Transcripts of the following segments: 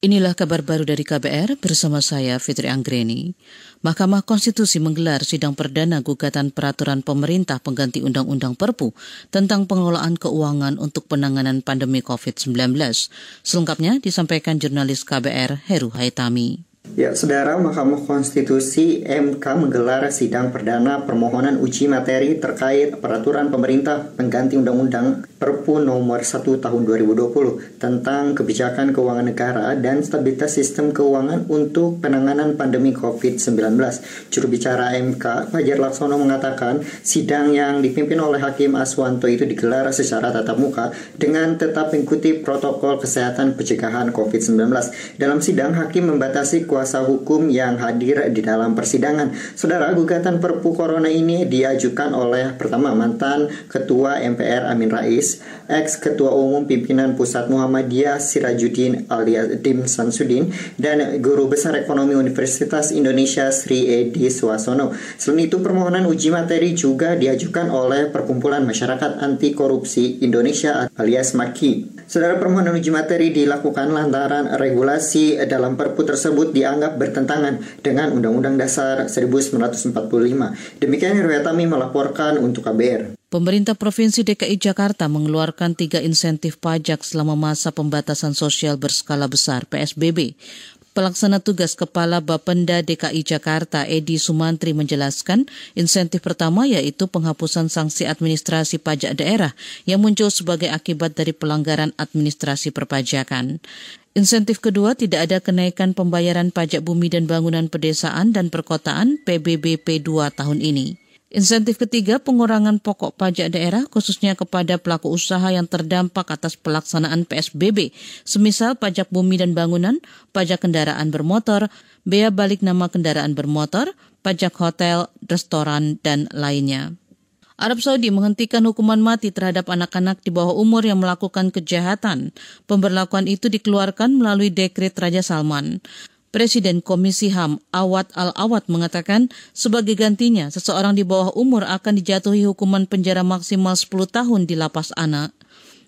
Inilah kabar baru dari KBR bersama saya Fitri Anggreni. Mahkamah Konstitusi menggelar sidang perdana gugatan peraturan pemerintah pengganti Undang-Undang Perpu tentang pengelolaan keuangan untuk penanganan pandemi COVID-19. Selengkapnya disampaikan jurnalis KBR Heru Haitami. Ya, Saudara Mahkamah Konstitusi MK menggelar sidang perdana permohonan uji materi terkait peraturan pemerintah pengganti Undang-Undang Perpu nomor 1 tahun 2020 tentang kebijakan keuangan negara dan stabilitas sistem keuangan untuk penanganan pandemi COVID-19. Juru bicara MK, Fajar Laksono mengatakan sidang yang dipimpin oleh Hakim Aswanto itu digelar secara tatap muka dengan tetap mengikuti protokol kesehatan pencegahan COVID-19. Dalam sidang, Hakim membatasi kuasa hukum yang hadir di dalam persidangan. Saudara, gugatan Perpu Corona ini diajukan oleh pertama mantan Ketua MPR Amin Rais, ex Ketua Umum Pimpinan Pusat Muhammadiyah Sirajuddin alias Dim Samsudin, dan Guru Besar Ekonomi Universitas Indonesia Sri Edi Suasono. Selain itu, permohonan uji materi juga diajukan oleh Perkumpulan Masyarakat Anti Korupsi Indonesia alias MAKI. Saudara permohonan uji materi dilakukan lantaran regulasi dalam Perpu tersebut dianggap bertentangan dengan Undang-Undang Dasar 1945. Demikian Tami melaporkan untuk KBR. Pemerintah Provinsi DKI Jakarta mengeluarkan tiga insentif pajak selama masa pembatasan sosial berskala besar PSBB. Pelaksana tugas Kepala Bapenda DKI Jakarta Edi Sumantri menjelaskan insentif pertama yaitu penghapusan sanksi administrasi pajak daerah yang muncul sebagai akibat dari pelanggaran administrasi perpajakan. Insentif kedua tidak ada kenaikan pembayaran pajak bumi dan bangunan pedesaan dan perkotaan PBBP 2 tahun ini. Insentif ketiga, pengurangan pokok pajak daerah khususnya kepada pelaku usaha yang terdampak atas pelaksanaan PSBB, semisal pajak bumi dan bangunan, pajak kendaraan bermotor, bea balik nama kendaraan bermotor, pajak hotel, restoran, dan lainnya. Arab Saudi menghentikan hukuman mati terhadap anak-anak di bawah umur yang melakukan kejahatan. Pemberlakuan itu dikeluarkan melalui dekret Raja Salman. Presiden Komisi HAM Awad Al-Awad mengatakan sebagai gantinya seseorang di bawah umur akan dijatuhi hukuman penjara maksimal 10 tahun di lapas anak.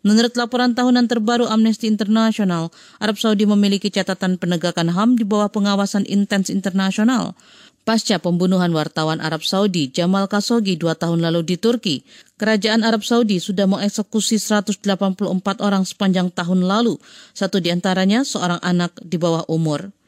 Menurut laporan tahunan terbaru Amnesty International, Arab Saudi memiliki catatan penegakan HAM di bawah pengawasan intens internasional. Pasca pembunuhan wartawan Arab Saudi Jamal Khashoggi dua tahun lalu di Turki, Kerajaan Arab Saudi sudah mengeksekusi 184 orang sepanjang tahun lalu, satu di antaranya seorang anak di bawah umur.